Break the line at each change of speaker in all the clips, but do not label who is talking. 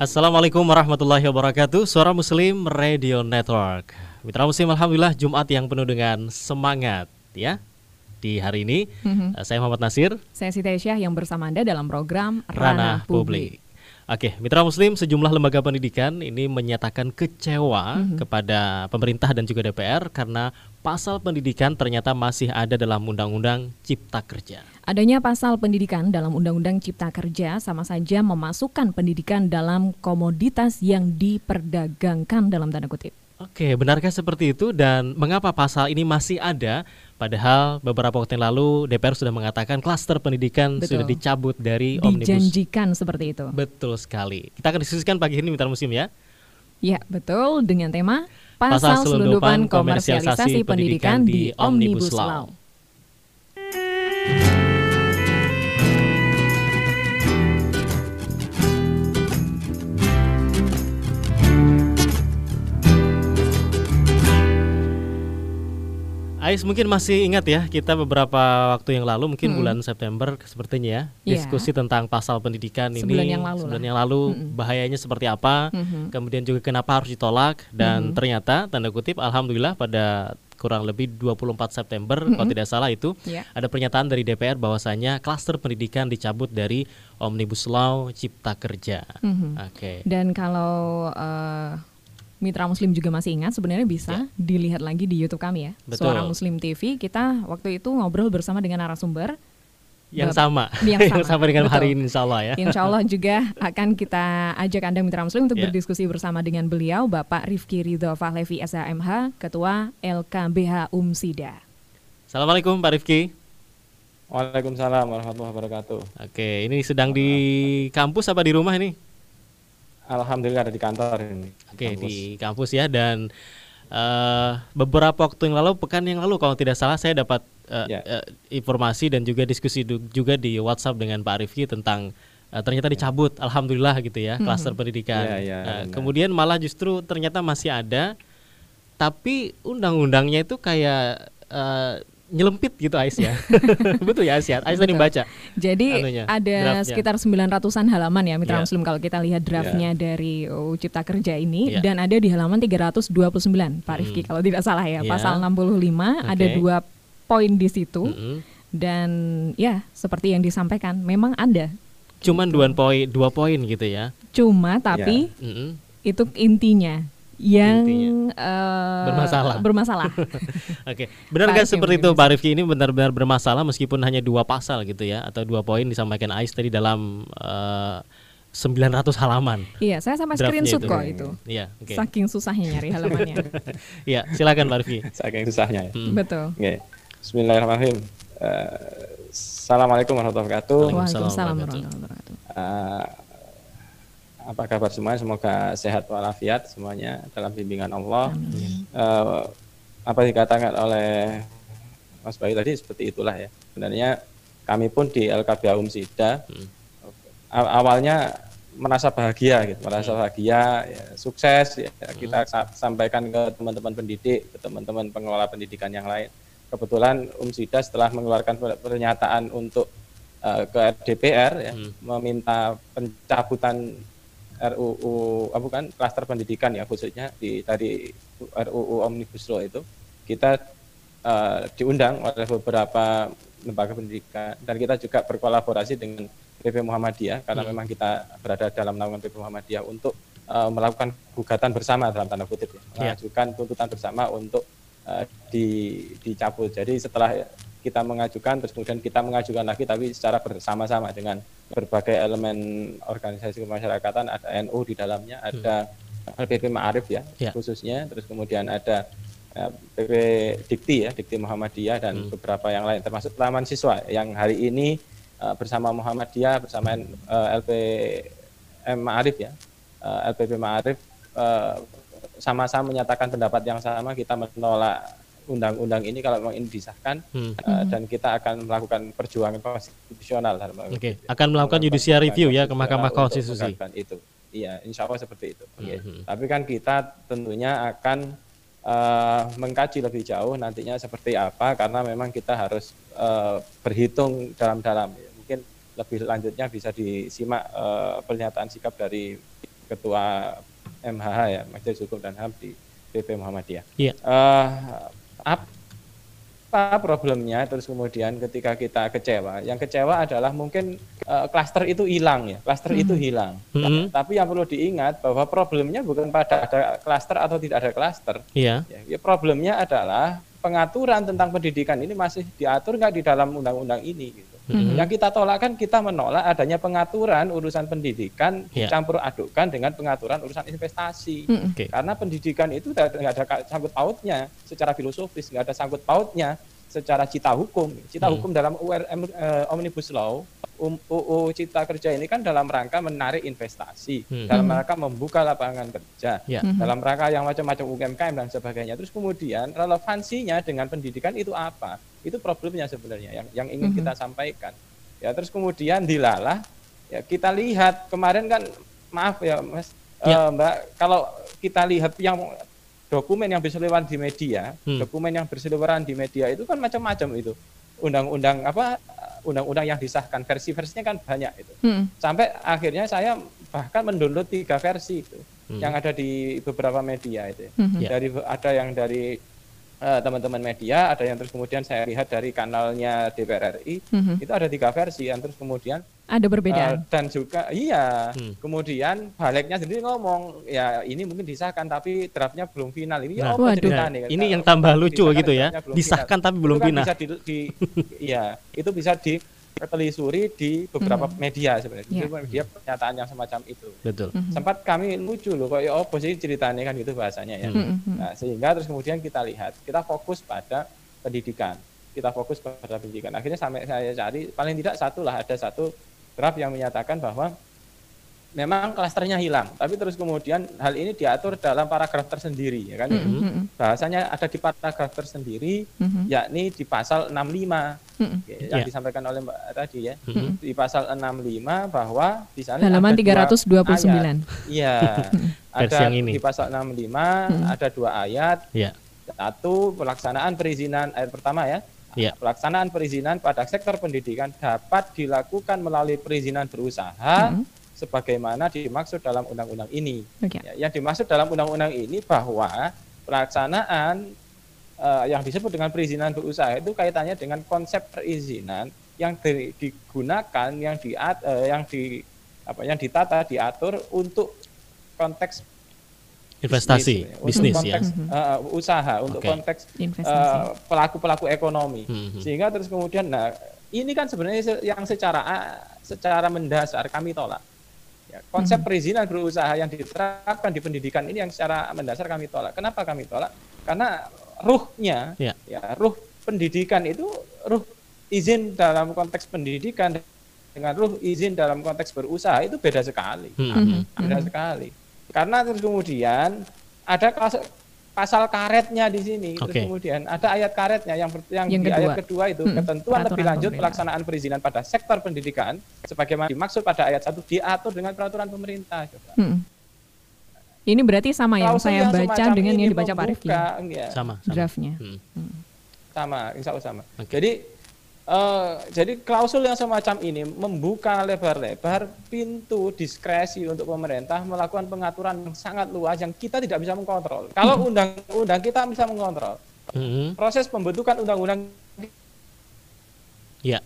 Assalamualaikum warahmatullahi wabarakatuh. Suara Muslim Radio Network. Mitra Muslim Alhamdulillah Jumat yang penuh dengan semangat ya Di hari ini. Mm-hmm. saya Muhammad Nasir.
Saya Siti Aisyah yang bersama Anda dalam program
Ranah, Ranah Publik. Publik Oke, Mitra Muslim sejumlah lembaga pendidikan ini menyatakan kecewa mm -hmm. kepada pemerintah dan juga DPR karena pasal pendidikan ternyata masih ada dalam Undang-Undang Cipta Kerja.
Adanya pasal pendidikan dalam Undang-Undang Cipta Kerja sama saja memasukkan pendidikan dalam komoditas yang diperdagangkan dalam tanda kutip.
Oke, benarkah seperti itu dan mengapa pasal ini masih ada padahal beberapa waktu yang lalu DPR sudah mengatakan klaster pendidikan Betul. sudah dicabut dari
Dijanjikan omnibus. Dijanjikan seperti itu.
Betul sekali. Kita akan diskusikan pagi ini Mitra Musim ya.
Ya, betul dengan tema Pasal, Pasal Selundupan Komersialisasi Pendidikan di Omnibus Law.
Ais mungkin masih ingat ya kita beberapa waktu yang lalu mungkin hmm. bulan September sepertinya ya yeah. diskusi tentang pasal pendidikan
sebulan
ini
yang lalu
sebulan yang lalu hmm. bahayanya seperti apa hmm. kemudian juga kenapa harus ditolak dan hmm. ternyata tanda kutip alhamdulillah pada kurang lebih 24 September mm -hmm. kalau tidak salah itu yeah. ada pernyataan dari DPR bahwasanya klaster pendidikan dicabut dari Omnibus Law Cipta Kerja. Mm -hmm.
Oke. Okay. Dan kalau uh, mitra muslim juga masih ingat sebenarnya bisa ya. dilihat lagi di YouTube kami ya. Betul. Suara Muslim TV. Kita waktu itu ngobrol bersama dengan narasumber
yang sama,
yang sama,
yang sama dengan Betul. hari ini insya Allah ya.
Insya Allah juga akan kita ajak Anda Mitra Muslim untuk yeah. berdiskusi bersama dengan beliau Bapak Rifki Ridho Fahlevi SHMH, Ketua LKBH UMSIDA.
Assalamualaikum Pak Rifki.
Waalaikumsalam warahmatullahi wabarakatuh.
Oke, ini sedang di kampus apa di rumah ini?
Alhamdulillah ada di kantor ini.
Oke, kampus. di kampus ya dan uh, beberapa waktu yang lalu pekan yang lalu kalau tidak salah saya dapat uh, ya. uh, informasi dan juga diskusi juga di WhatsApp dengan Pak Rifki tentang uh, ternyata dicabut alhamdulillah gitu ya hmm. klaster pendidikan. Ya, ya, uh, kemudian malah justru ternyata masih ada tapi undang-undangnya itu kayak uh, nyelempit gitu Ais ya. Betul ya Ais ya. Ais tadi baca.
Jadi anunya, ada draftnya. sekitar 900-an halaman ya Mitra yeah. Muslim kalau kita lihat draftnya yeah. dari UU Cipta Kerja ini yeah. dan ada di halaman 329 Pak Rifki hmm. kalau tidak salah ya. Yeah. Pasal 65 okay. ada dua poin di situ. Mm -hmm. Dan ya seperti yang disampaikan memang ada.
Cuman gitu. dua poin dua poin gitu ya.
Cuma tapi yeah. mm -hmm. itu intinya yang uh,
bermasalah.
Bermasalah.
Oke, okay. benarkah seperti itu Pak Rifki ini benar-benar bermasalah meskipun hanya dua pasal gitu ya atau dua poin disampaikan Ais tadi dalam uh, eh, 900 halaman.
Iya, saya sama screenshot kok itu. Iya, okay. Saking susahnya nyari halamannya.
Iya, silakan Pak Rifki.
Saking susahnya ya.
Hmm. Betul.
Oke. Okay. Bismillahirrahmanirrahim. Uh, Assalamualaikum warahmatullahi wabarakatuh.
Waalaikumsalam warahmatullahi wabarakatuh. Uh,
apa kabar semuanya? Semoga sehat walafiat semuanya dalam bimbingan Allah. Uh, apa dikatakan oleh Mas Bayu tadi seperti itulah ya. Sebenarnya kami pun di LKB Umsida hmm. awalnya merasa bahagia gitu, merasa hmm. bahagia, ya, sukses ya, hmm. kita sampaikan ke teman-teman pendidik, ke teman-teman pengelola pendidikan yang lain. Kebetulan Umsida setelah mengeluarkan pernyataan untuk uh, ke DPR ya, hmm. meminta pencabutan RUU apa bukan klaster pendidikan ya khususnya di tadi RUU Omnibus Law itu kita uh, diundang oleh beberapa lembaga pendidikan dan kita juga berkolaborasi dengan PP Muhammadiyah karena hmm. memang kita berada dalam naungan PP Muhammadiyah untuk uh, melakukan gugatan bersama dalam tanda kutip ya, iya. mengajukan tuntutan bersama untuk uh, di dicabut. Jadi setelah kita mengajukan terus kemudian kita mengajukan lagi tapi secara bersama-sama dengan berbagai elemen organisasi kemasyarakatan ada NU di dalamnya ada hmm. LPP Ma'arif ya, ya khususnya terus kemudian ada uh, eh, PP Dikti ya Dikti Muhammadiyah dan hmm. beberapa yang lain termasuk Taman Siswa yang hari ini uh, bersama Muhammadiyah bersama uh, eh, LPM Ma'arif ya uh, LPP Ma'arif uh, sama-sama menyatakan pendapat yang sama kita menolak undang-undang ini kalau memang ini disahkan hmm. uh, dan kita akan melakukan perjuangan konstitusional
Oke, okay. akan melakukan judicial review ya ke Mahkamah Konstitusi.
Itu. Iya, insya Allah seperti itu. Hmm. Yeah. Tapi kan kita tentunya akan uh, mengkaji lebih jauh nantinya seperti apa karena memang kita harus uh, berhitung dalam-dalam. Mungkin lebih lanjutnya bisa disimak uh, pernyataan sikap dari Ketua MHH ya Majelis Hukum dan HAM di PP Muhammadiyah. Iya. Uh, apa problemnya terus kemudian ketika kita kecewa yang kecewa adalah mungkin klaster uh, itu hilang ya klaster hmm. itu hilang hmm. tapi yang perlu diingat bahwa problemnya bukan pada ada klaster atau tidak ada klaster
yeah.
ya, ya problemnya adalah pengaturan tentang pendidikan ini masih diatur nggak di dalam undang-undang ini gitu. Mm-hmm. Yang kita tolak kan kita menolak adanya pengaturan urusan pendidikan yeah. campur adukkan dengan pengaturan urusan investasi. Mm-hmm. Okay. Karena pendidikan itu tidak ada sangkut pautnya secara filosofis, nggak ada sangkut pautnya secara cita hukum. Cita hmm. hukum dalam URM uh, eh, Omnibus Law um, UU Cipta Kerja ini kan dalam rangka menarik investasi, hmm. dalam rangka membuka lapangan kerja, yeah. hmm. dalam rangka yang macam-macam UMKM dan sebagainya. Terus kemudian relevansinya dengan pendidikan itu apa? Itu problemnya sebenarnya yang yang ingin hmm. kita sampaikan. Ya terus kemudian dilalah ya kita lihat kemarin kan maaf ya Mas yeah. uh, Mbak kalau kita lihat yang dokumen yang berseliweran di media, hmm. dokumen yang berseliweran di media itu kan macam-macam itu. Undang-undang apa undang-undang yang disahkan versi-versinya kan banyak itu. Hmm. Sampai akhirnya saya bahkan mendownload tiga versi itu hmm. yang ada di beberapa media itu. Hmm. Dari ada yang dari Eh, teman-teman uh, media, ada yang terus kemudian saya lihat dari kanalnya DPR RI, mm-hmm. itu ada tiga versi yang terus kemudian
ada perbedaan. Uh,
dan juga iya, hmm. kemudian baliknya sendiri ngomong ya ini mungkin disahkan tapi draftnya belum final. Ini
nah, oh, cerita nih. Ini yang tambah lucu gitu ya. Disahkan final. tapi belum kan final.
Bisa di, di iya, itu bisa di telisuri di beberapa hmm. media sebenarnya. Yeah. media pernyataan yang semacam itu.
Betul.
Hmm. Sempat kami lucu loh kok ya oh sih ceritanya kan gitu bahasanya ya. Hmm. Nah, sehingga terus kemudian kita lihat, kita fokus pada pendidikan. Kita fokus pada pendidikan. Akhirnya sampai saya cari paling tidak satu lah ada satu draft yang menyatakan bahwa memang klasternya hilang, tapi terus kemudian hal ini diatur dalam paragraf tersendiri, ya kan? Mm-hmm. Bahasanya ada di paragraf tersendiri, mm-hmm. yakni di pasal 65 mm-hmm. yang yeah. disampaikan oleh Mbak tadi ya, mm-hmm. di pasal 65 bahwa di sana
halaman 329.
Iya, ada yang ini. di pasal 65 mm-hmm. ada dua ayat. Yeah. Satu pelaksanaan perizinan ayat pertama ya. Yeah. Pelaksanaan perizinan pada sektor pendidikan dapat dilakukan melalui perizinan berusaha. Mm-hmm sebagaimana dimaksud dalam undang-undang ini. Okay. Ya, yang dimaksud dalam undang-undang ini bahwa pelaksanaan uh, yang disebut dengan perizinan berusaha itu kaitannya dengan konsep perizinan yang di, digunakan, yang di uh, yang di apa yang ditata diatur untuk konteks
investasi bisnis,
untuk konteks, ya uh, usaha untuk konteks pelaku-pelaku uh, ekonomi mm -hmm. sehingga terus kemudian nah ini kan sebenarnya yang secara secara mendasar kami tolak Ya, konsep hmm. perizinan berusaha yang diterapkan di pendidikan ini yang secara mendasar kami tolak. Kenapa kami tolak? Karena ruhnya, ya, ya ruh pendidikan itu ruh izin dalam konteks pendidikan dengan ruh izin dalam konteks berusaha itu beda sekali, hmm. beda hmm. sekali. Karena terus kemudian ada pasal karetnya di sini. Okay. Terus kemudian ada ayat karetnya yang yang, yang di kedua. ayat kedua itu hmm. ketentuan lebih lanjut pelaksanaan perizinan pada sektor pendidikan sebagaimana dimaksud pada ayat satu diatur dengan peraturan pemerintah. Hmm.
Ini berarti sama yang saya yang baca dengan yang dibaca Pak Rifki.
Ya. Sama, sama.
Draftnya. Hmm.
Hmm. Sama, insya Allah sama. Okay. Jadi Uh, jadi klausul yang semacam ini membuka lebar-lebar pintu diskresi untuk pemerintah melakukan pengaturan yang sangat luas yang kita tidak bisa mengkontrol. Kalau hmm. undang-undang kita bisa mengontrol. Hmm. Proses pembentukan undang-undang
ya.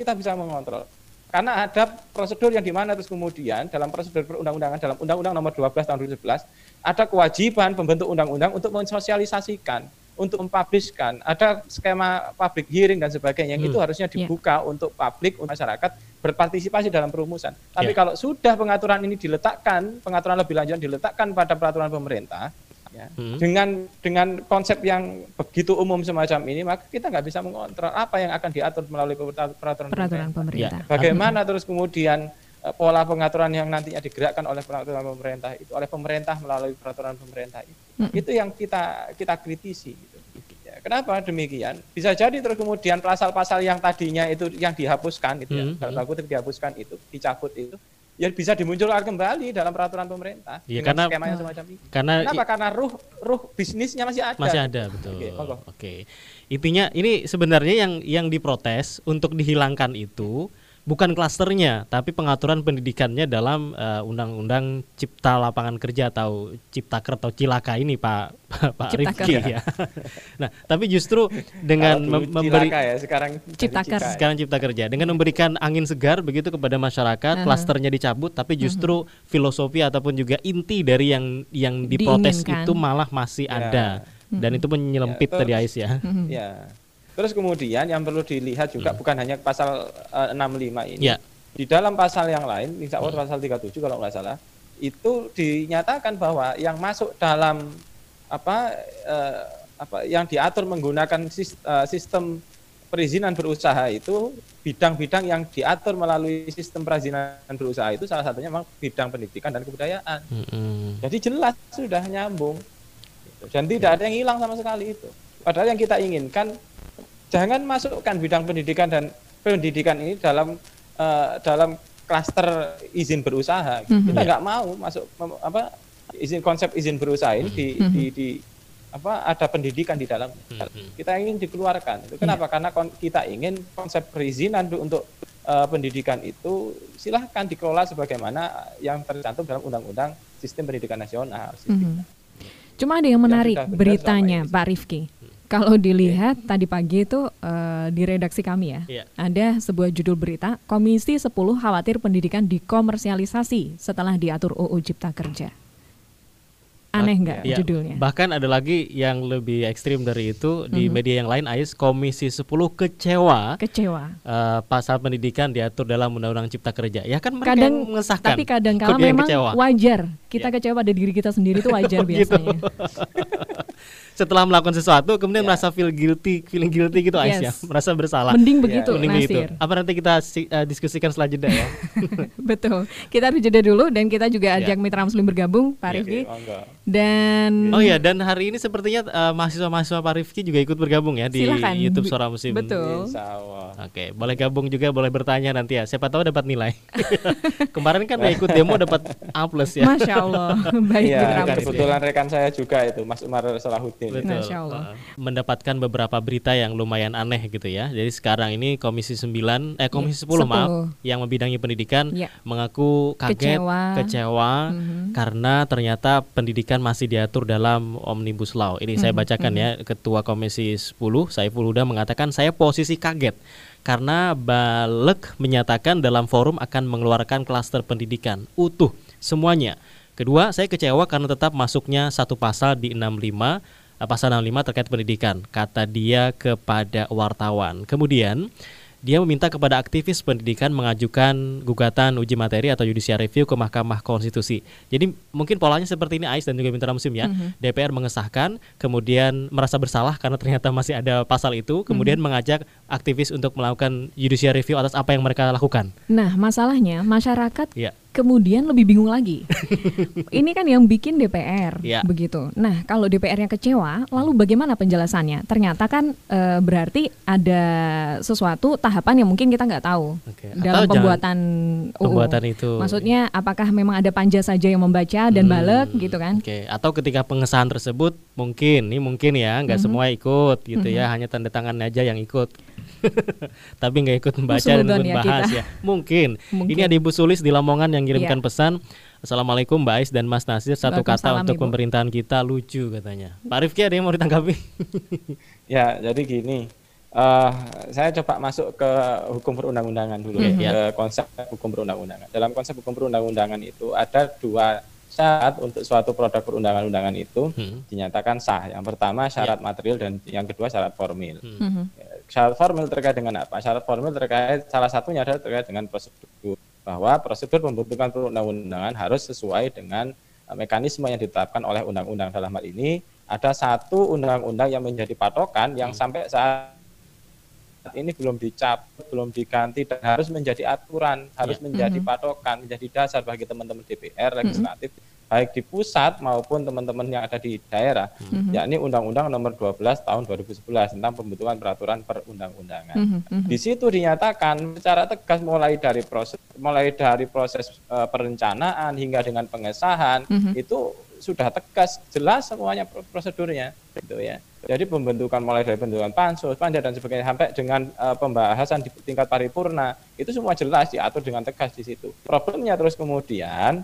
kita bisa mengontrol. Karena ada prosedur yang di mana terus kemudian dalam prosedur perundang-undangan dalam Undang-Undang Nomor 12 Tahun 2011 ada kewajiban pembentuk undang-undang untuk mensosialisasikan untuk mempublishkan ada skema public hearing dan sebagainya yang hmm. itu harusnya ya. dibuka yeah. untuk publik untuk masyarakat berpartisipasi dalam perumusan. Tapi yeah. kalau sudah pengaturan ini diletakkan, pengaturan lebih lanjut diletakkan pada peraturan pemerintah, ya, hmm. dengan dengan konsep yang begitu umum semacam ini, maka kita nggak bisa mengontrol apa yang akan diatur melalui peraturan,
peraturan pemerintah. pemerintah.
Ya. Bagaimana hmm. terus kemudian uh, pola pengaturan yang nantinya digerakkan oleh peraturan pemerintah itu oleh pemerintah melalui peraturan pemerintah itu hmm. itu yang kita kita kritisi. Ya, kenapa demikian bisa jadi terus kemudian pasal-pasal yang tadinya itu yang dihapuskan itu hmm. ya, dalam kutip dihapuskan itu dicabut itu ya bisa dimunculkan kembali dalam peraturan pemerintah.
Iya karena skema yang semacam ini. Karena
Kenapa? Karena ruh ruh bisnisnya masih ada.
Masih ada betul. Oke. Okay, okay. Intinya ini sebenarnya yang yang diprotes untuk dihilangkan itu bukan klasternya, tapi pengaturan pendidikannya dalam uh, Undang-Undang Cipta Lapangan Kerja atau Ciptaker atau Cilaka ini Pak Pak Rifki ya. nah, tapi justru dengan mem memberi
ya, sekarang
Ciptaker sekarang Cipta Kerja dengan memberikan angin segar begitu kepada masyarakat, uh -huh. klasternya dicabut, tapi justru uh -huh. filosofi ataupun juga inti dari yang yang diprotes Diinginkan. itu malah masih ya. ada. Dan itu menyelempit ya, tadi Ais ya.
Ya Terus kemudian yang perlu dilihat juga hmm. bukan hanya pasal uh, eh, 65 ini. Yeah. Di dalam pasal yang lain, insya Allah hmm. pasal 37 kalau nggak salah, itu dinyatakan bahwa yang masuk dalam apa uh, apa yang diatur menggunakan eh, sistem perizinan berusaha itu bidang-bidang yang diatur melalui sistem perizinan berusaha itu salah satunya memang bidang pendidikan dan kebudayaan. -hmm. Jadi jelas sudah nyambung dan tidak ada yang hilang sama sekali itu. Padahal yang kita inginkan jangan masukkan bidang pendidikan dan pendidikan ini dalam uh, dalam klaster izin berusaha. Mm -hmm. Kita nggak mau masuk apa izin konsep izin berusaha ini di, mm -hmm. di, di apa ada pendidikan di dalam mm -hmm. kita ingin dikeluarkan. Itu kenapa? Yeah. Karena kita ingin konsep perizinan untuk uh, pendidikan itu silahkan dikelola sebagaimana yang tercantum dalam Undang-Undang Sistem Pendidikan Nasional. Mm -hmm.
Cuma ada yang menarik yang beritanya Pak Rifki. Kalau dilihat yeah. tadi pagi itu uh, di redaksi kami ya, yeah. ada sebuah judul berita Komisi 10 khawatir pendidikan dikomersialisasi setelah diatur UU Cipta Kerja. Aneh nggak ya, judulnya?
Bahkan ada lagi yang lebih ekstrim dari itu di mm-hmm. media yang lain, Ais Komisi 10 kecewa.
Kecewa.
Uh, pasal pendidikan diatur dalam Undang-Undang Cipta Kerja. Ya kan mereka kadang, mengesahkan.
Tapi kadang kala memang kecewa. wajar. Kita yeah. kecewa pada diri kita sendiri itu wajar biasanya.
setelah melakukan sesuatu kemudian yeah. merasa feel guilty, feeling guilty gitu yes. ya, merasa bersalah.
Mending yeah. begitu, Mending Nasir. Begitu.
Apa nanti kita uh, diskusikan setelah jeda ya?
Betul. Kita harus jeda dulu dan kita juga yeah. ajak mitra muslim bergabung, Pak yeah, Rifki. Okay. Dan
Oh ya, dan hari ini sepertinya uh, mahasiswa-mahasiswa Pak Rifki juga ikut bergabung ya di. YouTube Suara Muslim.
Betul.
Oke, okay. boleh gabung juga, boleh bertanya nanti ya. Siapa tahu dapat nilai. Kemarin kan ikut demo dapat A plus ya.
Masya Allah. Baik,
ya, kebetulan rekan saya juga itu Mas Umar Salahuddin.
Betul. Masya Allah. Mendapatkan beberapa berita yang lumayan aneh gitu ya. Jadi sekarang ini Komisi 9 eh Komisi ya, 10, 10 maaf yang membidangi pendidikan ya. mengaku kaget, kecewa, kecewa mm -hmm. karena ternyata pendidikan masih diatur dalam Omnibus Law. Ini saya bacakan mm -hmm. ya Ketua Komisi 10 Saiful Huda mengatakan saya posisi kaget karena Balek menyatakan dalam forum akan mengeluarkan klaster pendidikan utuh semuanya. Kedua, saya kecewa karena tetap masuknya satu pasal di 65 pasal 65 terkait pendidikan, kata dia kepada wartawan. Kemudian dia meminta kepada aktivis pendidikan mengajukan gugatan uji materi atau judicial review ke Mahkamah Konstitusi. Jadi mungkin polanya seperti ini Ais dan juga Mitra Musim ya. Mm-hmm. DPR mengesahkan, kemudian merasa bersalah karena ternyata masih ada pasal itu, kemudian mm-hmm. mengajak aktivis untuk melakukan judicial review atas apa yang mereka lakukan.
Nah, masalahnya masyarakat yeah kemudian lebih bingung lagi. Ini kan yang bikin DPR ya. begitu. Nah, kalau DPR-nya kecewa, lalu bagaimana penjelasannya? Ternyata kan e, berarti ada sesuatu tahapan yang mungkin kita nggak tahu okay. dalam pembuatan
UU. Pembuatan itu.
Maksudnya apakah memang ada panja saja yang membaca dan hmm, balik gitu kan?
Oke. Okay. Atau ketika pengesahan tersebut mungkin, ini mungkin ya nggak -hmm. semua ikut gitu -hmm. ya, hanya tanda tangan aja yang ikut. tapi nggak ikut membaca dan ikut ya bahas kita. ya. Mungkin. Mungkin. Ini ada Ibu Sulis di Lamongan yang kirimkan ya. pesan. Assalamualaikum Mbak Ais dan Mas Nasir Satu kata untuk Ibu. pemerintahan kita lucu katanya Pak Rifki ada yang mau ditanggapi?
ya jadi gini uh, Saya coba masuk ke hukum perundang-undangan dulu mm -hmm. ya Ke konsep hukum perundang-undangan Dalam konsep hukum perundang-undangan itu ada dua syarat untuk suatu produk perundangan-undangan itu hmm. dinyatakan sah. Yang pertama syarat yeah. material dan yang kedua syarat formil. Hmm. Syarat formil terkait dengan apa? Syarat formil terkait salah satunya adalah terkait dengan prosedur bahwa prosedur pembentukan perundang-undangan harus sesuai dengan uh, mekanisme yang ditetapkan oleh undang-undang dalam hal ini ada satu undang-undang yang menjadi patokan yang hmm. sampai saat ini belum dicap, belum diganti dan harus menjadi aturan, harus yeah. menjadi mm -hmm. patokan, menjadi dasar bagi teman-teman DPR legislatif mm -hmm. Baik di pusat maupun teman-teman yang ada di daerah, mm -hmm. yakni Undang-Undang Nomor 12 Tahun 2011 tentang pembentukan peraturan perundang-undangan. Mm -hmm. Di situ dinyatakan secara tegas mulai dari proses mulai dari proses uh, perencanaan hingga dengan pengesahan mm -hmm. itu sudah tegas jelas semuanya prosedurnya gitu ya. Jadi pembentukan mulai dari pembentukan pansus, panja dan sebagainya sampai dengan uh, pembahasan di tingkat paripurna itu semua jelas diatur dengan tegas di situ. Problemnya terus kemudian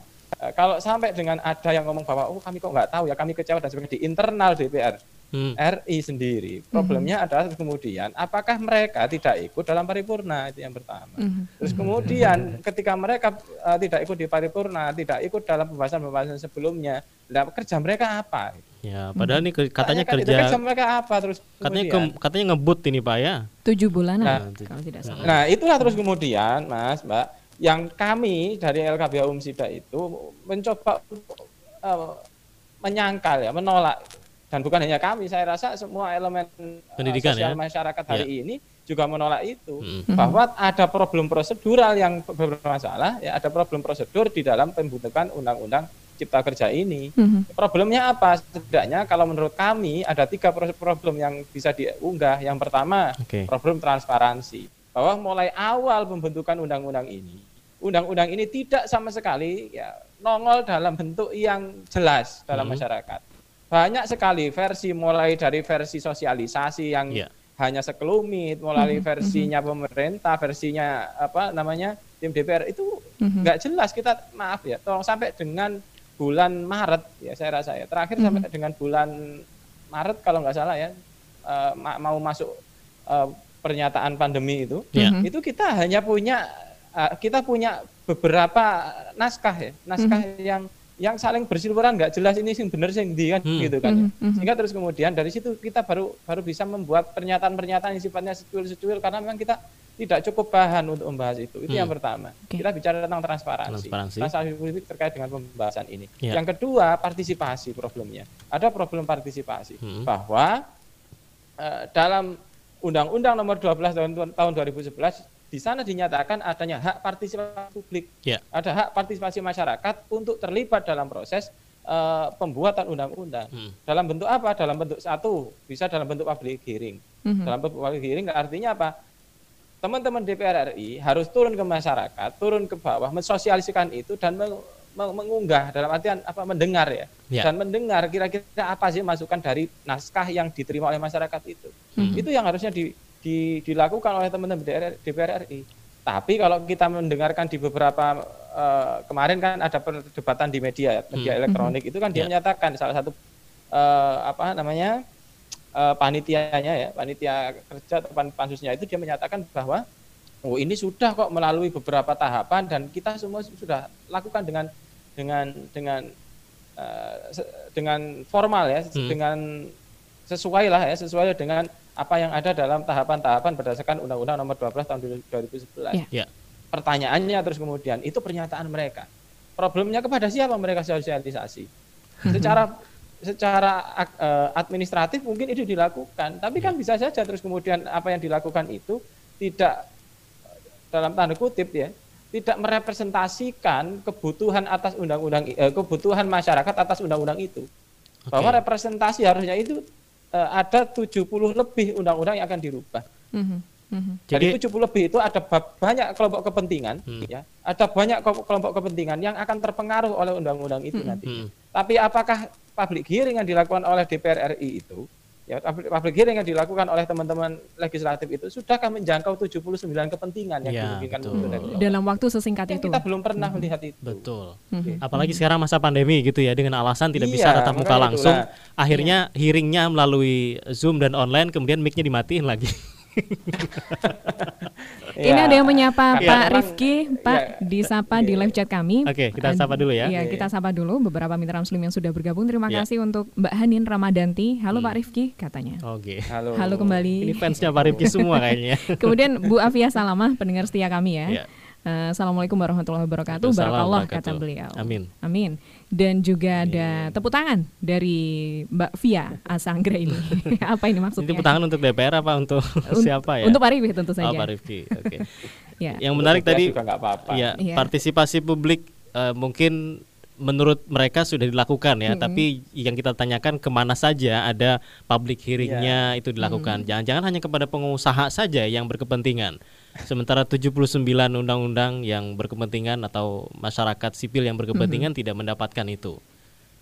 kalau sampai dengan ada yang ngomong bahwa oh kami kok nggak tahu ya kami kecewa dan sebagainya di internal DPR hmm. RI sendiri. Problemnya hmm. adalah kemudian apakah mereka tidak ikut dalam paripurna itu yang pertama. Hmm. Terus kemudian ketika mereka uh, tidak ikut di paripurna, tidak ikut dalam pembahasan-pembahasan sebelumnya, lah kerja mereka apa?
Ya, padahal ini katanya kan kerja
kerja mereka apa terus
katanya ke, katanya ngebut ini Pak ya.
Tujuh bulan
nah, kalau tidak salah. Nah, itulah terus kemudian Mas, Mbak, yang kami dari LKBH Umsida itu mencoba uh, menyangkal ya, menolak dan bukan hanya kami saya rasa semua elemen eh, pendidikan sosial ya? masyarakat hari ya. ini juga menolak itu hmm. bahwa ada problem prosedural yang bermasalah ya ada problem prosedur di dalam pembentukan undang-undang cipta kerja ini hmm. problemnya apa setidaknya kalau menurut kami ada tiga problem yang bisa diunggah yang pertama okay. problem transparansi bahwa mulai awal pembentukan undang-undang ini undang-undang ini tidak sama sekali ya nongol dalam bentuk yang jelas dalam hmm. masyarakat banyak sekali versi mulai dari versi sosialisasi yang yeah. hanya sekelumit, mulai mm -hmm. versinya pemerintah, versinya apa namanya tim DPR itu mm-hmm. nggak mm -hmm. jelas kita maaf ya, tolong sampai dengan bulan Maret ya saya rasa ya terakhir mm -hmm. sampai dengan bulan Maret kalau nggak salah ya uh, mau masuk uh, pernyataan pandemi itu, yeah. itu kita hanya punya uh, kita punya beberapa naskah ya, naskah mm -hmm. yang yang saling bersiliweran nggak jelas ini sih benar sih di kan hmm. gitu kan ya. hmm. sehingga terus kemudian dari situ kita baru baru bisa membuat pernyataan-pernyataan yang sifatnya secuil-secuil karena memang kita tidak cukup bahan untuk membahas itu itu hmm. yang pertama okay. kita bicara tentang transparansi transparansi, transparansi politik terkait dengan pembahasan ini yeah. yang kedua partisipasi problemnya ada problem partisipasi hmm. bahwa uh, dalam Undang-Undang Nomor 12 tahun tahun 2011 di sana dinyatakan adanya hak partisipasi publik, yeah. ada hak partisipasi masyarakat untuk terlibat dalam proses uh, pembuatan undang-undang. Hmm. Dalam bentuk apa? Dalam bentuk satu, bisa dalam bentuk public hearing. Hmm. Dalam bentuk public hearing artinya apa? Teman-teman DPR RI harus turun ke masyarakat, turun ke bawah, mensosialisikan itu dan meng mengunggah dalam artian apa mendengar ya yeah. dan mendengar kira-kira apa sih masukan dari naskah yang diterima oleh masyarakat itu hmm. itu yang harusnya di, di, dilakukan oleh teman-teman DPR, DPR RI. Tapi kalau kita mendengarkan di beberapa uh, kemarin kan ada perdebatan di media media hmm. elektronik itu kan dia yeah. menyatakan salah satu uh, apa namanya uh, panitianya ya panitia kerja atau pansusnya itu dia menyatakan bahwa oh ini sudah kok melalui beberapa tahapan dan kita semua sudah lakukan dengan dengan dengan uh, dengan formal ya hmm. dengan sesuai lah ya sesuai dengan apa yang ada dalam tahapan-tahapan berdasarkan Undang-Undang Nomor 12 Tahun 2011. Ya. Pertanyaannya terus kemudian itu pernyataan mereka. Problemnya kepada siapa mereka sosialisasi? Secara secara uh, administratif mungkin itu dilakukan, tapi kan ya. bisa saja terus kemudian apa yang dilakukan itu tidak dalam tanda kutip ya, tidak merepresentasikan kebutuhan atas undang-undang eh, kebutuhan masyarakat atas undang-undang itu. Okay. Bahwa representasi harusnya itu uh, ada 70 lebih undang-undang yang akan dirubah. Mm -hmm. Mm-hmm. Jadi Dari 70 lebih itu ada banyak kelompok kepentingan, hmm. ya, ada banyak kelompok kepentingan yang akan terpengaruh oleh undang-undang itu hmm. nanti. Hmm. Tapi apakah public hearing yang dilakukan oleh DPR RI itu ya public hearing yang dilakukan oleh teman-teman legislatif itu sudahkah menjangkau 79 kepentingan yang ya, dirugikan
dalam waktu sesingkat itu.
Kita belum pernah hmm. melihat itu.
Betul. Hmm. Apalagi sekarang masa pandemi gitu ya dengan alasan tidak iya, bisa tatap muka langsung, itulah. akhirnya iya. hearingnya melalui Zoom dan online kemudian mic-nya dimatiin lagi.
Ini ya. ada yang menyapa ya, Pak Rifki, Pak ya, disapa ya. di live chat kami.
Oke, kita sapa dulu ya.
Iya, kita sapa dulu beberapa mitra muslim yang sudah bergabung. Terima ya. kasih untuk Mbak Hanin Ramadanti. Halo hmm. Pak Rifki katanya.
Oke.
Halo. Halo kembali.
Ini fansnya Pak Rifki semua kayaknya.
Kemudian Bu Afia Salamah, pendengar setia kami ya. ya. Uh, Assalamualaikum warahmatullahi wabarakatuh. Barakallah kata beliau.
Amin.
Amin. Dan juga Amin. ada tepuk tangan dari Mbak Via Asanggra ini. apa ini maksudnya?
Ini tepuk tangan untuk DPR apa untuk siapa ya?
Untuk Pak Rifki tentu saja.
Oh, Pak Rifki. Oke. Okay. ya. Yang menarik tadi
apa-apa.
Ya, ya, partisipasi publik uh, mungkin menurut mereka sudah dilakukan ya, mm -hmm. tapi yang kita tanyakan ke mana saja ada public hearingnya yeah. itu dilakukan. Jangan-jangan mm -hmm. hanya kepada pengusaha saja yang berkepentingan. Sementara 79 undang-undang yang berkepentingan atau masyarakat sipil yang berkepentingan mm -hmm. tidak mendapatkan itu.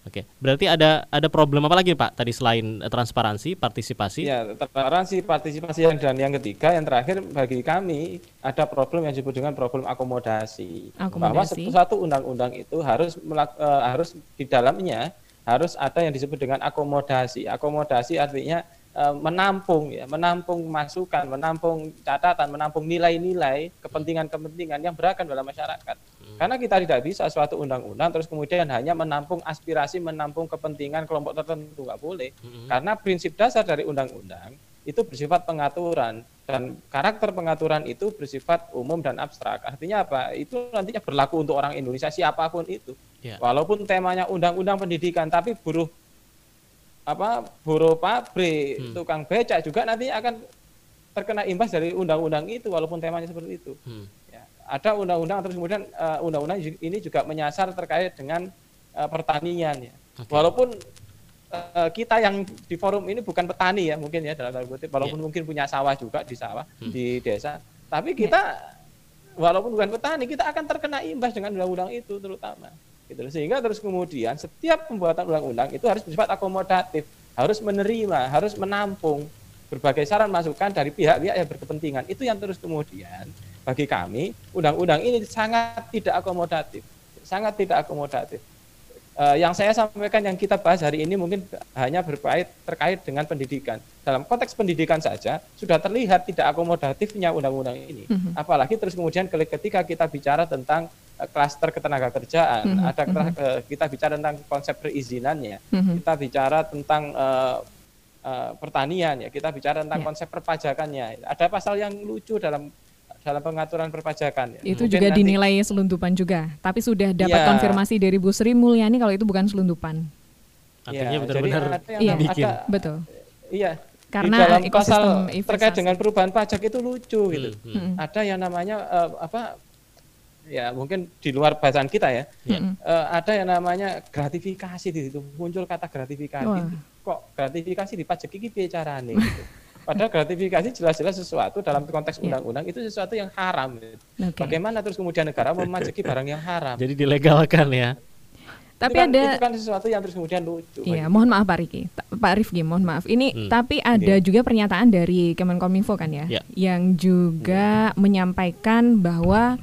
Oke, berarti ada ada problem apa lagi Pak? Tadi selain uh, transparansi, partisipasi?
Ya, transparansi, partisipasi yang dan yang ketiga, yang terakhir bagi kami ada problem yang disebut dengan problem akomodasi. akomodasi. Bahwa satu undang-undang itu harus melak, uh, harus di dalamnya harus ada yang disebut dengan akomodasi. Akomodasi artinya menampung ya, menampung masukan, menampung catatan, menampung nilai-nilai kepentingan-kepentingan yang beragam dalam masyarakat. Karena kita tidak bisa suatu undang-undang terus kemudian hanya menampung aspirasi, menampung kepentingan kelompok tertentu nggak boleh. Mm-hmm. Karena prinsip dasar dari undang-undang itu bersifat pengaturan dan karakter pengaturan itu bersifat umum dan abstrak. Artinya apa? Itu nantinya berlaku untuk orang Indonesia siapa pun itu. Yeah. Walaupun temanya undang-undang pendidikan, tapi buruh apa buruh pabrik, hmm. tukang becak juga nanti akan terkena imbas dari undang-undang itu walaupun temanya seperti itu. Hmm ada undang-undang terus kemudian uh, undang-undang ini juga menyasar terkait dengan uh, pertanian ya. Okay. Walaupun uh, kita yang di forum ini bukan petani ya mungkin ya dalam tanda kutip walaupun yeah. mungkin punya sawah juga di sawah hmm. di desa, tapi kita yeah. walaupun bukan petani kita akan terkena imbas dengan undang-undang itu terutama. Gitu. Sehingga terus kemudian setiap pembuatan undang-undang itu harus bersifat akomodatif, harus menerima, harus menampung berbagai saran masukan dari pihak-pihak yang berkepentingan. Itu yang terus kemudian bagi kami undang-undang ini sangat tidak akomodatif, sangat tidak akomodatif. Uh, yang saya sampaikan yang kita bahas hari ini mungkin hanya berkait terkait dengan pendidikan. Dalam konteks pendidikan saja sudah terlihat tidak akomodatifnya undang-undang ini. -hmm. Apalagi terus kemudian ketika kita bicara tentang klaster ketenaga kerjaan, mm -hmm. ada uh, kita bicara tentang konsep perizinannya, mm -hmm. kita bicara tentang uh, uh, pertanian ya, kita bicara tentang yeah. konsep perpajakannya. Ada pasal yang lucu dalam dalam pengaturan perpajakan.
Ya. Itu Mungkin juga nanti, dinilai selundupan juga, tapi sudah dapat ya. konfirmasi dari Bu Sri Mulyani kalau itu bukan selundupan.
Artinya ya, benar-benar
iya,
bikin.
Ada, betul.
Iya. Karena di dalam pasal terkait dengan perubahan pajak itu lucu gitu. Hmm. hmm. Ada yang namanya uh, apa? Ya mungkin di luar bahasan kita ya. Hmm. Uh, ada yang namanya gratifikasi di situ muncul kata gratifikasi. Wah. Kok gratifikasi dipajaki iki bicara nih? Gitu. Padahal gratifikasi jelas-jelas sesuatu dalam konteks iya. undang-undang itu sesuatu yang haram. Okay. Bagaimana terus kemudian negara memajaki barang yang haram?
Jadi dilegalkan ya.
Tapi kan, ada
itu kan sesuatu yang terus kemudian lucu.
Iya, mohon maaf Pak Riki, Pak Rifki, mohon maaf. Ini hmm. tapi ada yeah. juga pernyataan dari Kemenkominfo kan ya, yeah. yang juga hmm. menyampaikan bahwa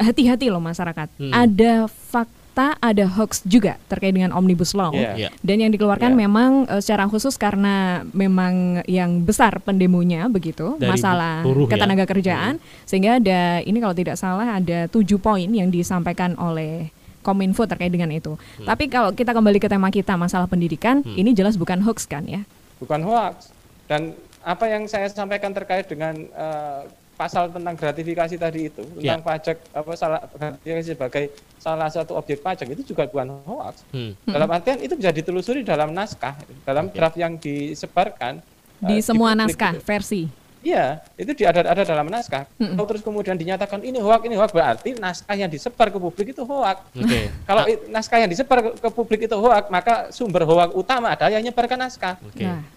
hati-hati loh masyarakat. Hmm. Ada fakta ada hoax juga terkait dengan omnibus law yeah. Yeah. dan yang dikeluarkan yeah. memang uh, secara khusus karena memang yang besar pendemonya begitu Dari masalah buruh, ya. ketenaga ya? kerjaan hmm. sehingga ada ini kalau tidak salah ada tujuh poin yang disampaikan oleh Kominfo terkait dengan itu. Hmm. Tapi kalau kita kembali ke tema kita masalah pendidikan, hmm. ini jelas bukan hoax kan ya?
Bukan hoax. Dan apa yang saya sampaikan terkait dengan uh, pasal tentang gratifikasi tadi itu tentang yeah. pajak apa salah gratifikasi sebagai salah satu objek pajak itu juga bukan hoax. Hmm. Dalam artian itu bisa ditelusuri dalam naskah, dalam okay. draft yang disebarkan
di uh, semua di naskah itu. versi.
Iya, itu di ada ada dalam naskah. Hmm. Kalau terus kemudian dinyatakan ini hoax, ini hoax berarti naskah yang disebar ke publik itu hoax. Okay. Kalau ah. naskah yang disebar ke, ke publik itu hoax, maka sumber hoax utama adalah yang menyebarkan naskah. Okay. Nah.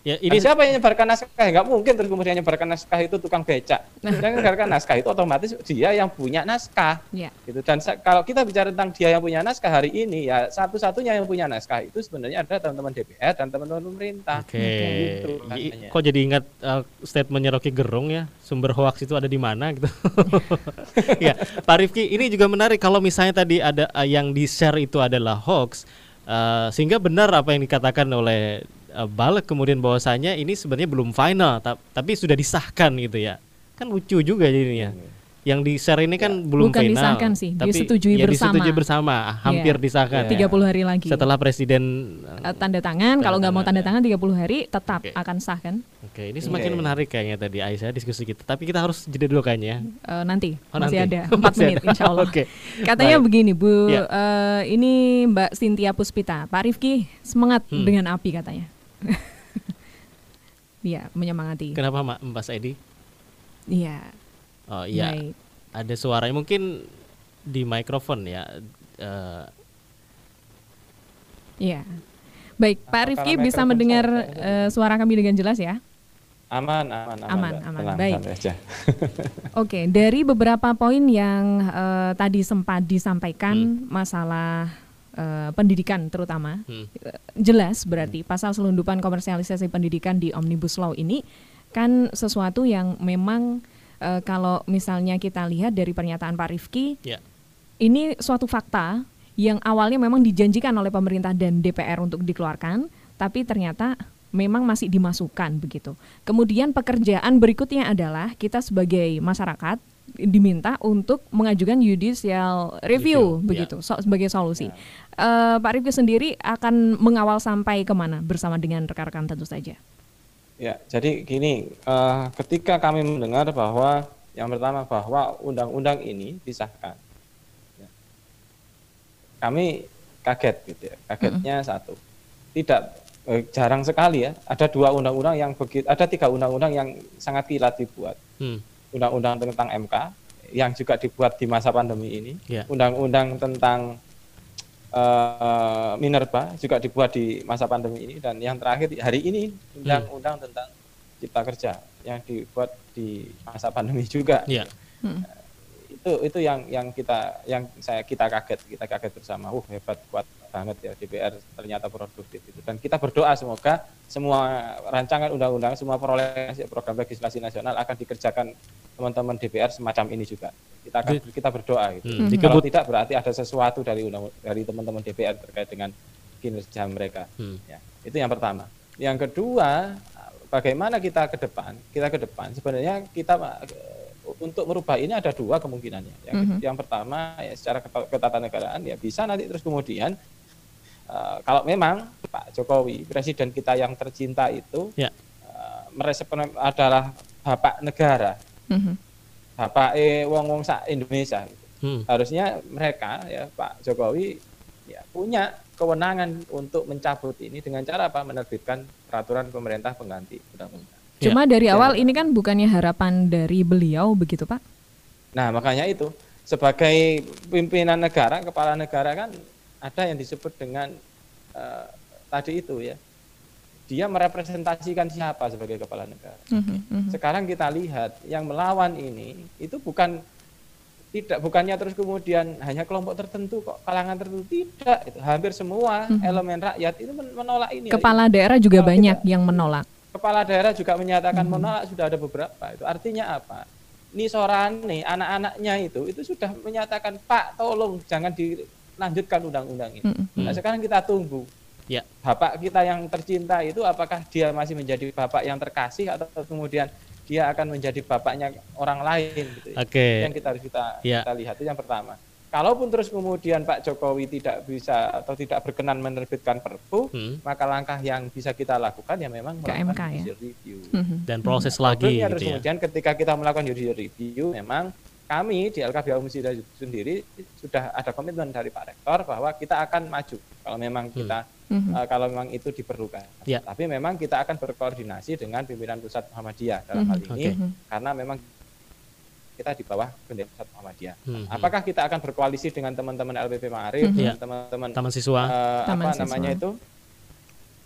Ya, ini siapa yang menyebarkan naskah? Enggak mungkin terus kemudian menyebarkan naskah itu tukang becak. Nah. Yang menyebarkan naskah itu otomatis dia yang punya naskah. Ya. Gitu. Dan kalau kita bicara tentang dia yang punya naskah hari ini, ya satu-satunya yang punya naskah itu sebenarnya ada teman-teman DPR dan teman-teman pemerintah.
Oke. Okay. Gitu, Kok jadi ingat uh, statementnya Rocky Gerung ya? Sumber hoax itu ada di mana gitu. ya, Pak Rifki, ini juga menarik kalau misalnya tadi ada uh, yang di-share itu adalah hoax, uh, sehingga benar apa yang dikatakan oleh uh, balik kemudian bahwasanya ini sebenarnya belum final ta tapi sudah disahkan gitu ya kan lucu juga jadinya yang di share ini kan ya. belum
Bukan
final.
disahkan sih, tapi disetujui ya bersama.
disetujui bersama, hampir ya. disahkan.
30 hari lagi.
Setelah presiden
uh, tanda tangan, tanda kalau nggak mau tanda ya. tangan 30 hari tetap okay. akan sah kan?
Oke, ini semakin okay. menarik kayaknya tadi Aisyah diskusi kita. Tapi kita harus jeda dulu kayaknya.
Uh, nanti oh, masih nanti. ada 4 menit insya Allah. okay. Katanya Baik. begini Bu, ya. uh, ini Mbak Cynthia Puspita, Pak Rifki semangat hmm. dengan api katanya. Iya, menyemangati.
Kenapa Mbak Saidi?
Iya.
Oh iya. Baik. Ada suara mungkin di mikrofon ya. Uh,
Iya. Baik, Pak Rifki bisa mendengar uh, suara kami dengan jelas ya?
Aman, aman, aman. Aman,
aman. Tenang, Baik. Oke, okay, dari beberapa poin yang uh, tadi sempat disampaikan hmm. masalah uh, pendidikan terutama, hmm. jelas berarti hmm. pasal selundupan komersialisasi pendidikan di Omnibus Law ini kan sesuatu yang memang uh, kalau misalnya kita lihat dari pernyataan Pak Rifki, yeah. ini suatu fakta yang awalnya memang dijanjikan oleh pemerintah dan DPR untuk dikeluarkan, tapi ternyata memang masih dimasukkan begitu. Kemudian pekerjaan berikutnya adalah kita sebagai masyarakat diminta untuk mengajukan judicial review, review begitu yeah. so, sebagai solusi. Yeah. Ya. Uh, Pak Rifki sendiri akan mengawal sampai ke mana bersama dengan rekan-rekan tentu saja.
Ya, jadi gini, uh, ketika kami mendengar bahwa yang pertama bahwa undang-undang ini disahkan, ya, kami kaget gitu ya. Kagetnya mm -hmm. satu, tidak eh, jarang sekali ya. Ada dua undang-undang yang begitu, ada tiga undang-undang yang sangat kilat dibuat. undang Undang-undang tentang MK yang juga dibuat di masa pandemi ini, ya. undang-undang tentang uh, Minerba juga dibuat di masa pandemi ini dan yang terakhir hari ini undang-undang hmm. tentang cipta kerja yang dibuat di masa pandemi juga. Yeah. Hmm. itu itu yang yang kita yang saya kita kaget kita kaget bersama. Uh hebat kuat banget ya DPR ternyata produktif itu dan kita berdoa semoga semua rancangan undang-undang semua prolegnas program legislasi nasional akan dikerjakan teman-teman DPR semacam ini juga kita akan kita berdoa gitu hmm. kalau tidak berarti ada sesuatu dari undang dari teman-teman DPR terkait dengan kinerja mereka hmm. ya itu yang pertama yang kedua bagaimana kita ke depan kita ke depan sebenarnya kita untuk merubah ini ada dua kemungkinannya. Yang, mm -hmm. yang pertama ya secara ketatanegaraan ya bisa nanti terus kemudian Eh, kalau memang Pak Jokowi presiden kita yang tercinta itu ya. uh, adalah bapak negara, mm-hmm. bapak e wong wong sak Indonesia. Gitu. Hmm. Harusnya mereka ya Pak Jokowi ya punya kewenangan untuk mencabut ini dengan cara apa? Menerbitkan peraturan pemerintah pengganti undang-undang.
Cuma ya. dari awal ini kan bukannya harapan dari beliau begitu Pak?
Nah makanya itu sebagai pimpinan negara, kepala negara kan ada yang disebut dengan uh, tadi itu ya dia merepresentasikan siapa sebagai kepala negara. Mm -hmm. Sekarang kita lihat yang melawan ini itu bukan tidak bukannya terus kemudian hanya kelompok tertentu kok kalangan tertentu tidak itu hampir semua mm -hmm. elemen rakyat itu menolak ini.
Kepala ya. daerah juga Kalau banyak kita, yang menolak.
Kepala daerah juga menyatakan mm -hmm. menolak sudah ada beberapa itu artinya apa? Ini nih anak-anaknya itu itu sudah menyatakan Pak tolong jangan di lanjutkan undang-undang ini. Mm-hmm. Nah sekarang kita tunggu. Ya. Bapak kita yang tercinta itu apakah dia masih menjadi bapak yang terkasih atau kemudian dia akan menjadi bapaknya orang lain gitu.
Ya. Oke. Okay.
Yang kita harus kita, ya. kita lihat itu yang pertama. Kalaupun terus kemudian Pak Jokowi tidak bisa atau tidak berkenan menerbitkan Perpu, hmm. maka langkah yang bisa kita lakukan ya memang
melakukan judicial
ya? review
hmm. dan proses hmm. lagi.
Gitu terus ya. kemudian ketika kita melakukan judicial review, memang kami di LKBA Umum sendiri sudah ada komitmen dari Pak Rektor bahwa kita akan maju kalau memang hmm. kita hmm. uh, kalau memang itu diperlukan. Yeah. Tapi memang kita akan berkoordinasi dengan pimpinan pusat Muhammadiyah dalam hmm. hal ini okay. karena memang kita di bawah bendera pusat Muhammadiyah. Hmm. Apakah kita akan berkoalisi dengan teman-teman LPP Ma'arif, hmm. teman-teman
Taman Siswa,
uh, Taman apa siswa. namanya itu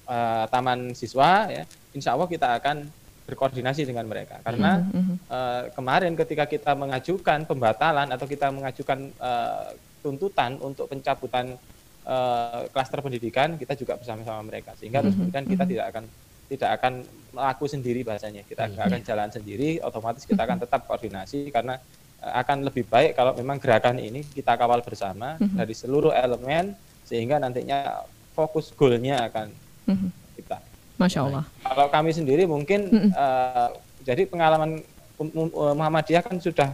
uh, Taman Siswa ya. Insya Allah kita akan berkoordinasi dengan mereka karena mm -hmm. uh, kemarin ketika kita mengajukan pembatalan atau kita mengajukan uh, tuntutan untuk pencabutan uh, klaster pendidikan kita juga bersama-sama mereka sehingga mm -hmm. kemudian kita tidak akan tidak akan melaku sendiri bahasanya kita mm -hmm. akan jalan sendiri otomatis kita akan tetap koordinasi karena akan lebih baik kalau memang gerakan ini kita kawal bersama mm -hmm. dari seluruh elemen sehingga nantinya fokus goalnya akan mm -hmm. kita
Masya Allah.
Kalau kami sendiri mungkin mm -mm. Uh, jadi pengalaman Muhammadiyah kan sudah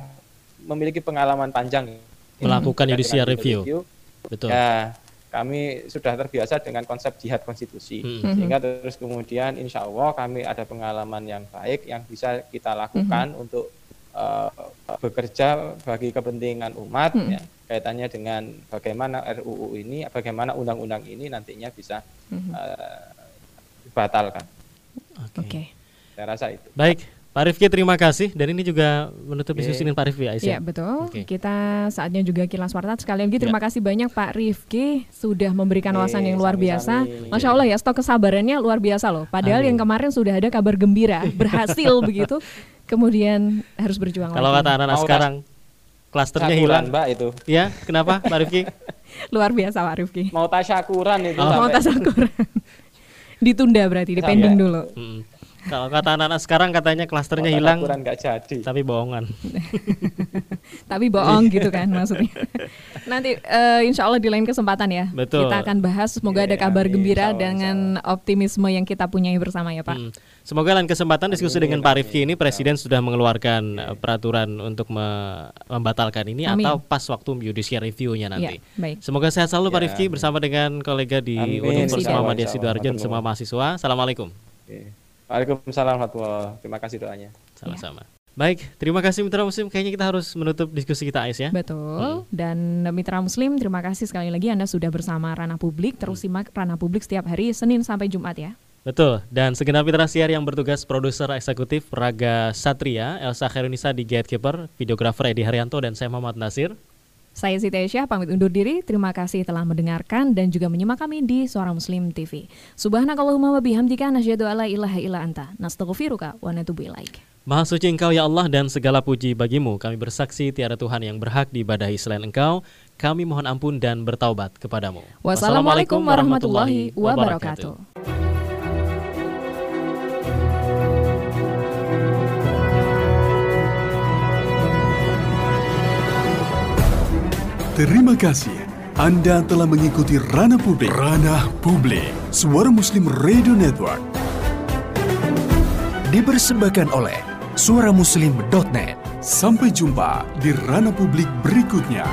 memiliki pengalaman panjang
melakukan judicial review. review.
Betul. Ya, kami sudah terbiasa dengan konsep jihad konstitusi hmm. sehingga terus kemudian insya Allah kami ada pengalaman yang baik yang bisa kita lakukan hmm. untuk uh, bekerja bagi kepentingan umat hmm. ya kaitannya dengan bagaimana RUU ini bagaimana undang-undang ini nantinya bisa hmm. uh, dibatalkan.
Oke. Okay.
Saya rasa itu.
Baik, Pak Rifki terima kasih dan ini juga menutup okay. diskusi dengan Pak Rifki
Aisyah. Ya betul. Okay. Kita saatnya juga kilas warta sekali lagi terima ya. kasih banyak Pak Rifki sudah memberikan wawasan yang luar biasa. Masya Allah ya stok kesabarannya luar biasa loh. Padahal Amin. yang kemarin sudah ada kabar gembira berhasil begitu, kemudian harus berjuang.
Kalau kata anak-anak sekarang klasternya hilang
Mbak itu.
Ya kenapa Pak Rifki?
luar biasa Pak Rifki.
Mau tasyakuran itu. Oh.
Mau tasyakuran. Ditunda berarti, dipending dulu. Hmm.
Kalau kata anak-anak sekarang katanya klasternya hilang.
Jadi.
Tapi bohongan.
tapi bohong gitu kan maksudnya. Nanti uh, insya Allah di lain kesempatan ya.
Betul.
Kita akan bahas. Semoga ada iya, kabar amin, gembira Allah, dengan optimisme yang kita punyai bersama ya Pak. Hmm.
Semoga lain kesempatan diskusi amin, dengan Pak Rifki ini Presiden sudah mengeluarkan amin. Eh, peraturan untuk me membatalkan ini amin. atau pas waktu judicial review-nya nanti. Ya, baik. Semoga sehat selalu ya, Pak Rifki bersama dengan kolega di Universitas Muhammadiyah Sidoarjo semua mahasiswa. Assalamualaikum.
Okay. Waalaikumsalam warahmatullahi Terima kasih doanya.
Sama-sama. Ya. Baik, terima kasih Mitra Muslim. Kayaknya kita harus menutup diskusi kita Ais ya.
Betul. Hmm. Dan Mitra Muslim, terima kasih sekali lagi Anda sudah bersama Ranah Publik. Terus hmm. simak Ranah Publik setiap hari Senin sampai Jumat ya.
Betul. Dan segenap mitra siar yang bertugas produser eksekutif Raga Satria, Elsa Khairunisa di Gatekeeper, videografer Edi Haryanto dan saya Muhammad Nasir.
Saya Siti Aisyah pamit undur diri. Terima kasih telah mendengarkan dan juga menyimak kami di Suara Muslim TV. Subhanakallahumma wa bihamdika nasyhadu alla ilaha illa anta nastaghfiruka wa natubu ilaik.
Maha suci Engkau ya Allah dan segala puji bagimu. Kami bersaksi tiada Tuhan yang berhak diibadahi selain Engkau. Kami mohon ampun dan bertaubat kepadamu.
Wassalamualaikum warahmatullahi wabarakatuh.
Terima kasih. Anda telah mengikuti Ranah Publik. Ranah Publik. Suara Muslim Radio Network.
Dipersembahkan oleh suaramuslim.net.
Sampai jumpa di Ranah Publik berikutnya.